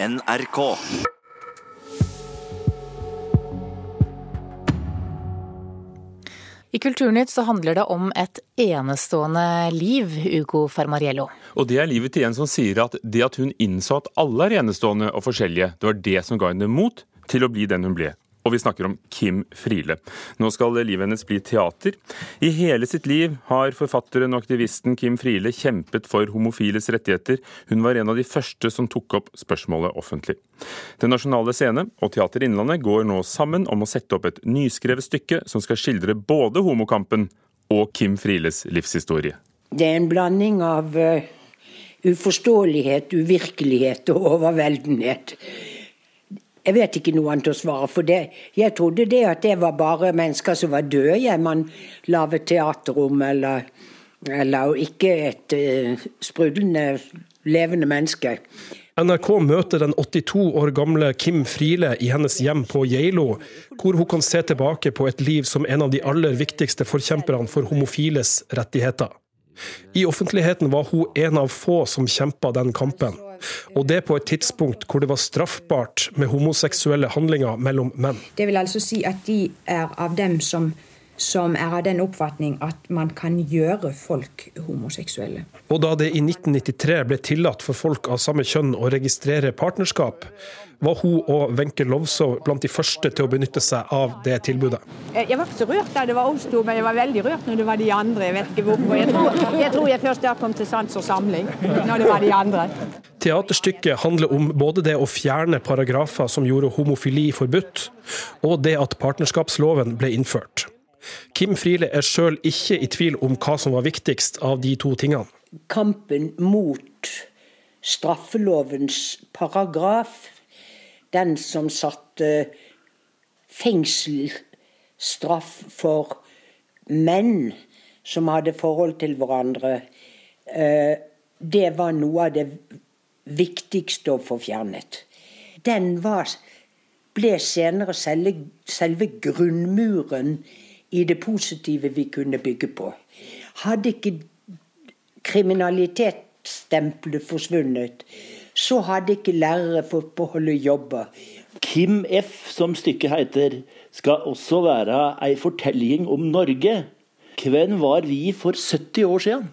NRK. I Kulturnytt så handler det om et enestående liv, Ugo Fermariello. Og det er livet til en som sier at det at hun innså at alle er enestående og forskjellige, det var det som ga henne mot til å bli den hun ble. Og vi snakker om Kim Friele. Nå skal livet hennes bli teater. I hele sitt liv har forfatteren og aktivisten Kim Friele kjempet for homofiles rettigheter. Hun var en av de første som tok opp spørsmålet offentlig. Den nasjonale scene og Teater Innlandet går nå sammen om å sette opp et nyskrevet stykke som skal skildre både homokampen og Kim Frieles livshistorie. Det er en blanding av uh, uforståelighet, uvirkelighet og overveldenhet. Jeg vet ikke noe annet å svare, for det. jeg trodde det at det var bare mennesker som var døde, jeg man laget teater om, eller, eller ikke et uh, sprudlende, levende menneske. NRK møter den 82 år gamle Kim Friele i hennes hjem på Geilo, hvor hun kan se tilbake på et liv som en av de aller viktigste forkjemperne for homofiles rettigheter. I offentligheten var hun en av få som kjempa den kampen. Og det på et tidspunkt hvor det var straffbart med homoseksuelle handlinger mellom menn. Det vil altså si at de er av dem som, som er av den oppfatning at man kan gjøre folk homoseksuelle. Og da det i 1993 ble tillatt for folk av samme kjønn å registrere partnerskap, var hun og Wenche Lovsov blant de første til å benytte seg av det tilbudet. Jeg var ikke så rørt da det var oss to, men jeg var veldig rørt når det var de andre. Jeg vet ikke hvorfor. Jeg tror jeg, tror jeg først da kom til sans og samling, når det var de andre. Teaterstykket handler om både det å fjerne paragrafer som gjorde homofili forbudt, og det at partnerskapsloven ble innført. Kim Friele er sjøl ikke i tvil om hva som var viktigst av de to tingene. Kampen mot straffelovens paragraf den som satte fengselsstraff for menn som hadde forhold til hverandre, eh, det var noe av det viktigste å få fjernet. Den var, ble senere selve, selve grunnmuren i det positive vi kunne bygge på. Hadde ikke kriminalitetsstempelet forsvunnet, så hadde ikke lærere fått beholde jobber. Kim F, som stykket heter, skal også være ei fortelling om Norge. Hvem var vi for 70 år siden?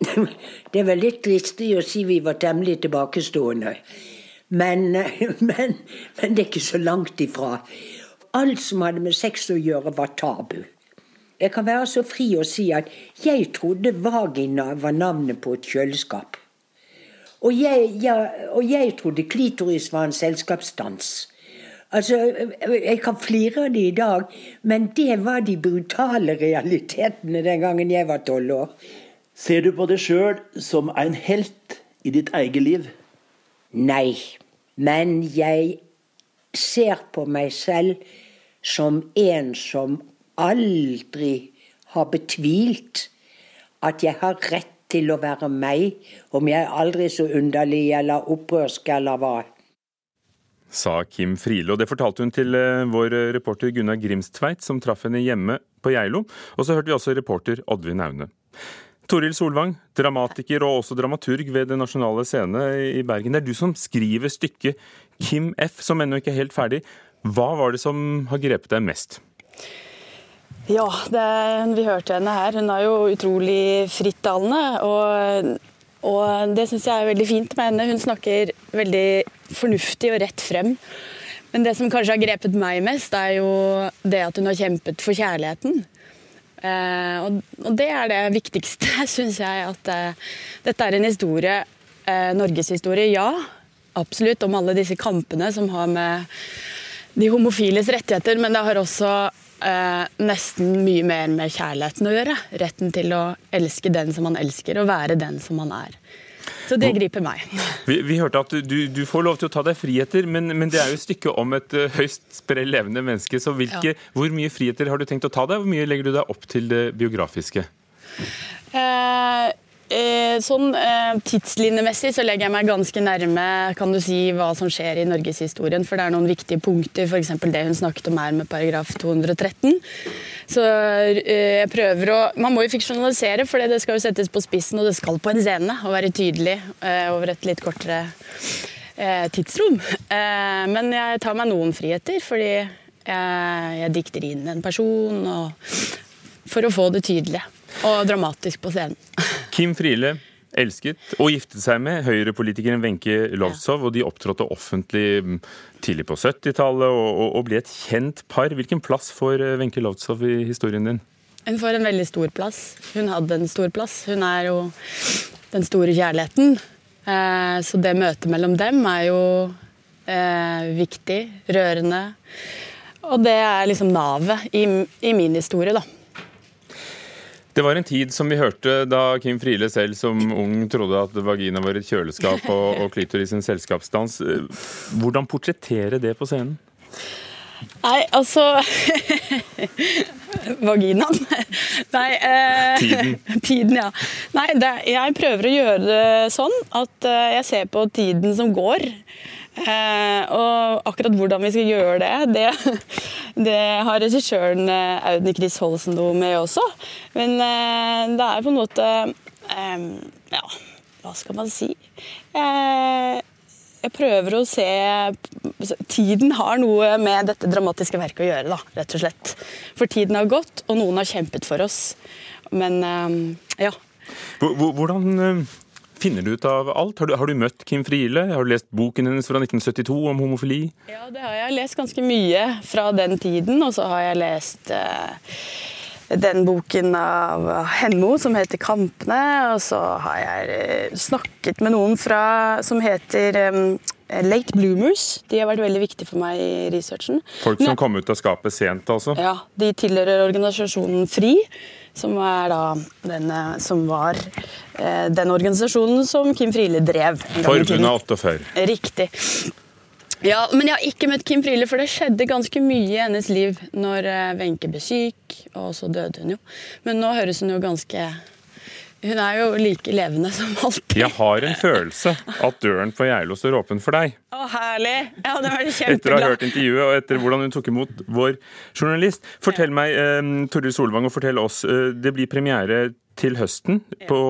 Det er vel litt dristig å si vi var temmelig tilbakestående. Men, men, men, det er ikke så langt ifra. Alt som hadde med sex å gjøre, var tabu. Jeg kan være så fri å si at jeg trodde vagina var navnet på et kjøleskap. Og jeg, ja, og jeg trodde klitoris var en selskapsdans. Altså, Jeg kan flire av det i dag, men det var de brutale realitetene den gangen jeg var tolv år. Ser du på deg sjøl som en helt i ditt eget liv? Nei, men jeg ser på meg selv som en som aldri har betvilt at jeg har rett til å være meg, om jeg er aldri så underlig eller opprørsk eller hva. Sa Kim Friele, og det fortalte hun til eh, vår reporter Gunnar Grimstveit, som traff henne hjemme på Geilo. Og så hørte vi også reporter Oddvin Aune. Toril Solvang, dramatiker og også dramaturg ved Det Nasjonale Scene i Bergen. Det er du som skriver stykket Kim F, som ennå ikke er helt ferdig. Hva var det som har grepet deg mest? Ja, det, vi hørte henne her. Hun er jo utrolig frittalende. Og, og det syns jeg er veldig fint med henne. Hun snakker veldig fornuftig og rett frem. Men det som kanskje har grepet meg mest, er jo det at hun har kjempet for kjærligheten. Eh, og, det er det viktigste, syns jeg. At eh, dette er en historie, eh, norgeshistorie, ja. Absolutt, om alle disse kampene som har med de homofiles rettigheter, men det har også eh, nesten mye mer med kjærligheten å gjøre. Retten til å elske den som man elsker, og være den som man er. Så det griper meg. Vi, vi hørte at du, du, får lov til å ta deg friheter, men, men det er jo et stykke om et uh, høyst sprell levende menneske. Så hvilke, ja. hvor mye friheter har du tenkt å ta deg? Hvor mye legger du deg opp til det biografiske? Eh, sånn eh, Tidslinjemessig så legger jeg meg ganske nærme kan du si, hva som skjer i norgeshistorien. For det er noen viktige punkter, f.eks. det hun snakket om her med paragraf 213. Så eh, jeg prøver å Man må jo fiksjonalisere, for det skal jo settes på spissen, og det skal på en scene. Og være tydelig over et litt kortere eh, tidsrom. Eh, men jeg tar meg noen friheter, fordi jeg dikter inn en person og, for å få det tydelig og dramatisk på scenen. Kim Friele elsket og giftet seg med høyrepolitikeren Wenche Lowzow, og de opptrådte offentlig mm, tidlig på 70-tallet og, og, ble et kjent par. Hvilken plass får eh, Wenche Lowzow i historien din? Hun får en veldig stor plass. Hun hadde en stor plass. Hun er jo den store kjærligheten. Eh, så det møtet mellom dem er jo eh, viktig, rørende. Og det er liksom navet i, i min historie, da. Det var en tid som vi hørte da Kim Friele selv som ung trodde at vagina var et kjøleskap og, og klitoris en selskapsdans. Hvordan portrettere det på scenen? Nei, altså Vaginaen? Nei eh, Tiden. tiden, ja. Nei, det, jeg prøver å gjøre det sånn at eh, jeg ser på tiden som går. Eh, og akkurat hvordan vi skal gjøre det, det, det har regissøren eh, Audny Chris Holsen noe med også. Men eh, det er på en måte eh, Ja, hva skal man si? Jeg prøver å se Tiden har noe med dette dramatiske verket å gjøre, da, rett og slett. For tiden har gått, og noen har kjempet for oss. Men eh, ja. Hvordan finner du ut av alt? Har du, har du, møtt Kim Friele? Har du lest boken hennes fra 1972 om homofili? Ja, det har jeg lest ganske mye fra den tiden. Og så har jeg lest eh, den boken av Henmo som heter 'Kampene'. Og så har jeg eh, snakket med noen fra, som heter um, Late Bloomers. De har vært veldig viktige for meg i researchen. Folk som kom ut av skapet sent, altså? Ja. De tilhører organisasjonen FRI som den som var eh, den organisasjonen som Kim Friele drev. Forbundet 48. Riktig. Ja, Men jeg har ikke møtt Kim Friele, for det skjedde ganske mye i hennes liv når eh, Wenche ble syk, og så døde hun jo. Men nå høres hun jo ganske hun er jo like levende som alltid. Jeg har en følelse at døren på Geilo står åpen for deg. Å, herlig! Ja, det var kjempeglad. Etter å ha hørt intervjuet og etter hvordan hun tok imot vår journalist. Fortell meg, eh, Toril Solvang, og fortell oss. Eh, det blir premiere til høsten. På,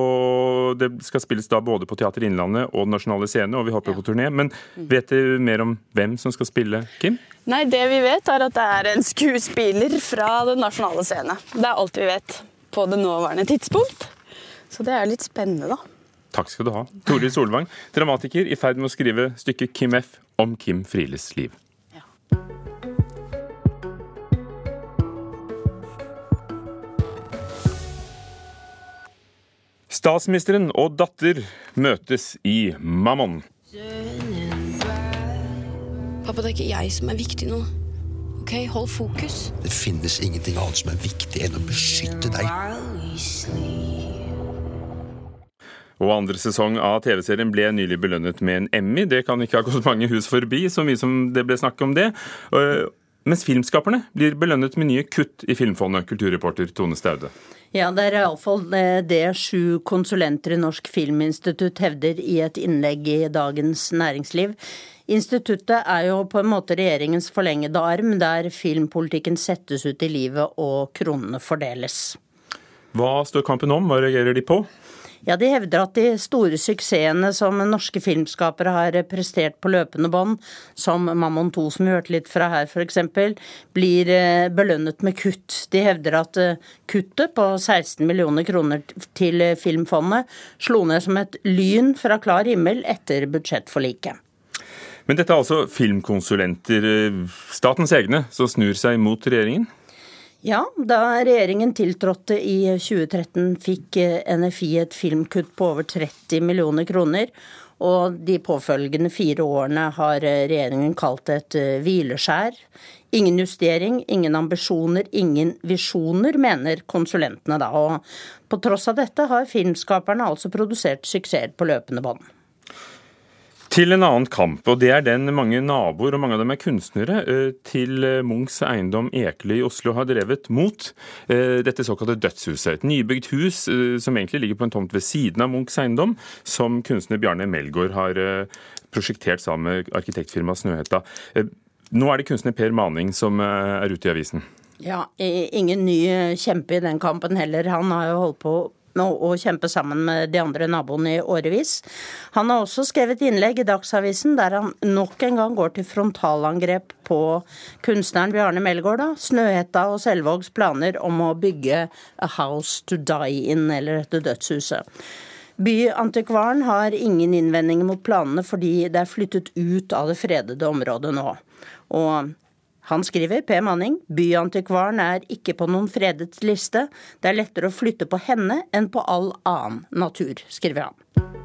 det skal spilles da både på Teater Innlandet og Den nasjonale scene, og vi håper ja. på turné. Men mm. vet du mer om hvem som skal spille Kim? Nei, det vi vet er at det er en skuespiller fra Den nasjonale scene. Det er alt vi vet på det nåværende tidspunkt. Så det er litt spennende, da. Takk skal du ha. Toril Solvang, dramatiker i ferd med å skrive stykket Kim F om Kim Frieles liv. Statsministeren og datter møtes i Mammon. Pappa, det er ikke jeg som er viktig nå. Ok, Hold fokus. Det finnes ingenting annet som er viktig enn å beskytte deg. Og andre sesong av TV-serien ble nylig belønnet med en Emmy. Det kan ikke ha gått mange hus forbi, så mye som det ble snakk om det. Mens filmskaperne blir belønnet med nye kutt i Filmfondet, kulturreporter Tone Staude. Ja, det er iallfall det sju konsulenter i Norsk Filminstitutt hevder i et innlegg i Dagens Næringsliv. Instituttet er jo på en måte regjeringens forlengede arm, der filmpolitikken settes ut i livet og kronene fordeles. Hva står kampen om, hva reagerer de på? Ja, De hevder at de store suksessene som norske filmskapere har prestert på løpende bånd, som Mammon 2, som vi hørte litt fra her f.eks., blir eh, belønnet med kutt. De hevder at eh, kuttet på 16 millioner kroner til Filmfondet slo ned som et lyn fra klar himmel etter budsjettforliket. Men dette er altså filmkonsulenter, eh, statens egne, som snur seg mot regjeringen? Ja, da regjeringen tiltrådte i 2013 fikk eh, NFI et filmkutt på over 30 millioner kroner. Og de påfølgende fire årene har eh, regjeringen kalt et eh, hvileskjær. Ingen justering, ingen ambisjoner, ingen visjoner, mener konsulentene da. Og på tross av dette har filmskaperne altså produsert suksess på løpende bånd. Til en annen kamp, og det er den mange naboer, og mange av dem er kunstnere, eh, til eh, Munchs eiendom Ekely i Oslo har drevet mot eh, dette såkalte dødshuset. Et nybygd hus som egentlig ligger på en tomt ved siden av Munchs eiendom, som kunstner Bjarne Melgaard har prosjektert sammen med arkitektfirmaet Snøhetta. Nå er det kunstner Per Maning som er ute i avisen. Ja, ingen ny kjempe i den kampen heller. Han har jo holdt på og kjempe sammen med de andre naboene i årevis. Han har også skrevet innlegg i Dagsavisen der han nok en gang går til frontalangrep på kunstneren Bjarne Melgaard, Snøhetta og Selvågs planer om å bygge A House to Die In, eller dette dødshuset. Byantikvaren har ingen innvendinger mot planene fordi det er flyttet ut av det fredede området nå. Og han skriver, P. Manning, byantikvaren er ikke på noen fredet liste. Det er lettere å flytte på henne enn på all annen natur, skriver han.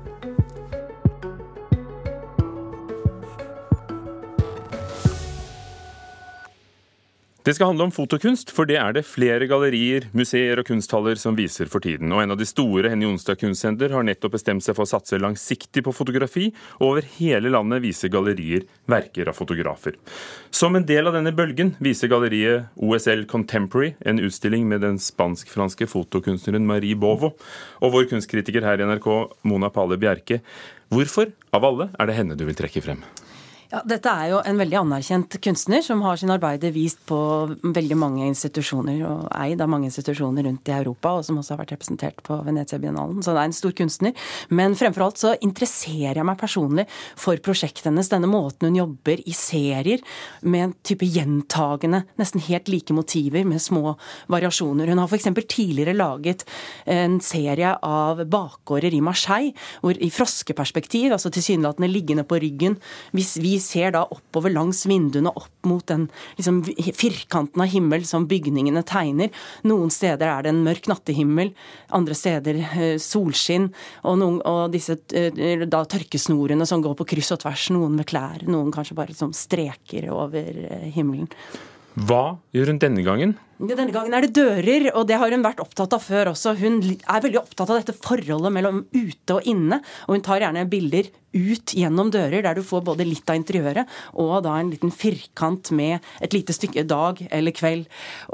Det skal handle om fotokunst, for det er det flere gallerier, museer og kunsthaller som viser for tiden. Og en av de store, Henny Onsdag kunstsenter, har nettopp bestemt seg for å satse langsiktig på fotografi, og over hele landet viser gallerier verker av fotografer. Som en del av denne bølgen viser galleriet OSL Contemporary en utstilling med den spansk-franske fotokunstneren Marie Bovo, og vår kunstkritiker her i NRK, Mona Pale Bjerke. Hvorfor, av alle, er det henne du vil trekke frem? Ja, dette er jo en veldig anerkjent kunstner som har sin arbeider vist på veldig mange institusjoner og eid av mange institusjoner rundt i Europa, og som også har vært representert på Venezia-biennalen. Så det er en stor kunstner. Men fremfor alt så interesserer jeg meg personlig for prosjektet hennes. Denne måten hun jobber i serier med en type gjentagende, nesten helt like motiver med små variasjoner. Hun har f.eks. tidligere laget en serie av bakgårder i Marseille, hvor i froskeperspektiv, altså tilsynelatende liggende på ryggen, hvis vi ser da oppover langs vinduene, opp mot den liksom, firkanten av himmel som bygningene tegner. Noen steder er det en mørk nattehimmel, andre steder eh, solskinn, og, noen, og disse eh, da, tørkesnorene som går på kryss og tvers. Noen med klær, noen kanskje bare liksom, streker over eh, himmelen. Hva gjør hun denne gangen? Denne gangen er det dører, og det har hun vært opptatt av før også. Hun er veldig opptatt av dette forholdet mellom ute og inne, og hun tar gjerne bilder ut gjennom dører, der du får både litt av interiøret og da en liten firkant med et lite stykke dag eller kveld.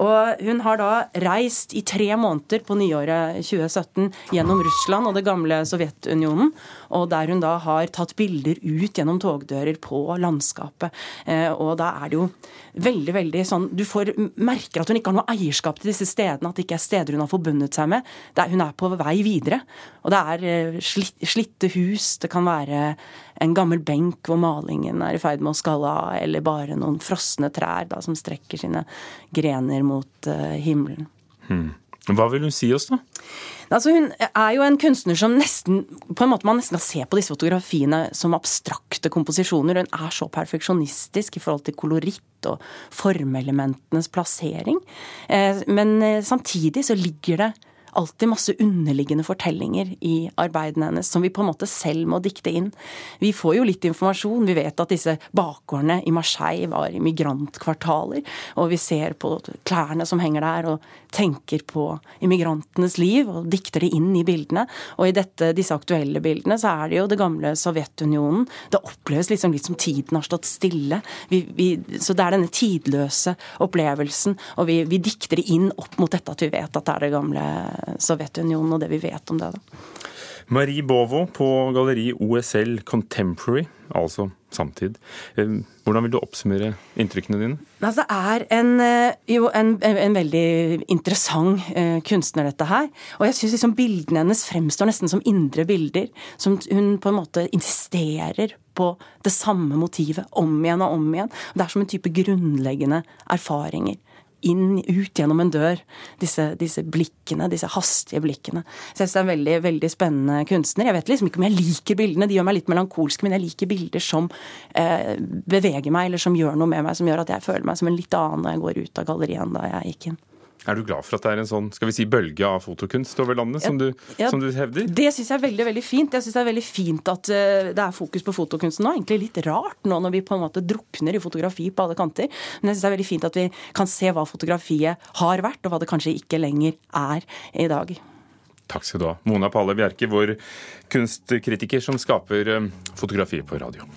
Og hun har da reist i tre måneder på nyåret 2017 gjennom Russland og det gamle Sovjetunionen, og der hun da har tatt bilder ut gjennom togdører på landskapet. Eh, og da er det jo veldig, veldig sånn Du får merker at hun ikke har noe eierskap til disse stedene, at det ikke er steder hun har forbundet seg med. Er, hun er på vei videre. Og det er eh, slitt, slitte hus, det kan være en gammel benk hvor malingen er i ferd med å skalle av, eller bare noen frosne trær da, som strekker sine grener mot uh, himmelen. Hmm. Hva vil hun si oss, da? Altså, hun er jo en kunstner som nesten på en måte man nesten kan se på disse fotografiene som abstrakte komposisjoner. Hun er så perfeksjonistisk i forhold til koloritt og formelementenes plassering. Eh, men eh, samtidig så ligger det alltid masse underliggende fortellinger i arbeidene hennes som vi på en måte selv må dikte inn. Vi får jo litt informasjon. Vi vet at disse bakgårdene i Marseille var i migrantkvartaler. Og vi ser på klærne som henger der, og tenker på immigrantenes liv og dikter det inn i bildene. Og i dette, disse aktuelle bildene så er det jo det gamle Sovjetunionen. Det oppleves liksom litt som tiden har stått stille. Vi, vi, så det er denne tidløse opplevelsen, og vi, vi dikter det inn opp mot dette at vi vet at det er det gamle Sovjetunionen og det vi vet om det. da. Marie Bovo på galleri OSL Contemporary, altså samtid. Eh, hvordan vil du oppsummere inntrykkene dine? Altså, det er en, eh, jo, en, en veldig interessant eh, kunstner, dette her. Og jeg syns liksom bildene hennes fremstår nesten som indre bilder. Som hun på en måte insisterer på det samme motivet om igjen og om igjen. Det er som en type grunnleggende erfaringer inn, ut gjennom en dør. Disse, disse blikkene, disse hastige blikkene. Så jeg synes det er en veldig, veldig spennende kunstner. Jeg vet liksom ikke om jeg liker bildene, de gjør meg litt melankolsk, men jeg liker bilder som eh, beveger meg, eller som gjør noe med meg, som gjør at jeg føler meg som en litt annen når jeg går ut av galleriet enn da jeg gikk inn. Er du glad for at det er en sånn skal vi si, bølge av fotokunst over landet, som du, ja, som du hevder? Det syns jeg er veldig veldig fint. Jeg synes Det er veldig fint at uh, det er fokus på fotokunsten nå. Egentlig litt rart nå når vi på en måte drukner i fotografi på alle kanter. Men jeg syns det er veldig fint at vi kan se hva fotografiet har vært, og hva det kanskje ikke lenger er i dag. Takk skal du ha. Mona Palle Bjerke, vår kunstkritiker som skaper uh, fotografi på radio.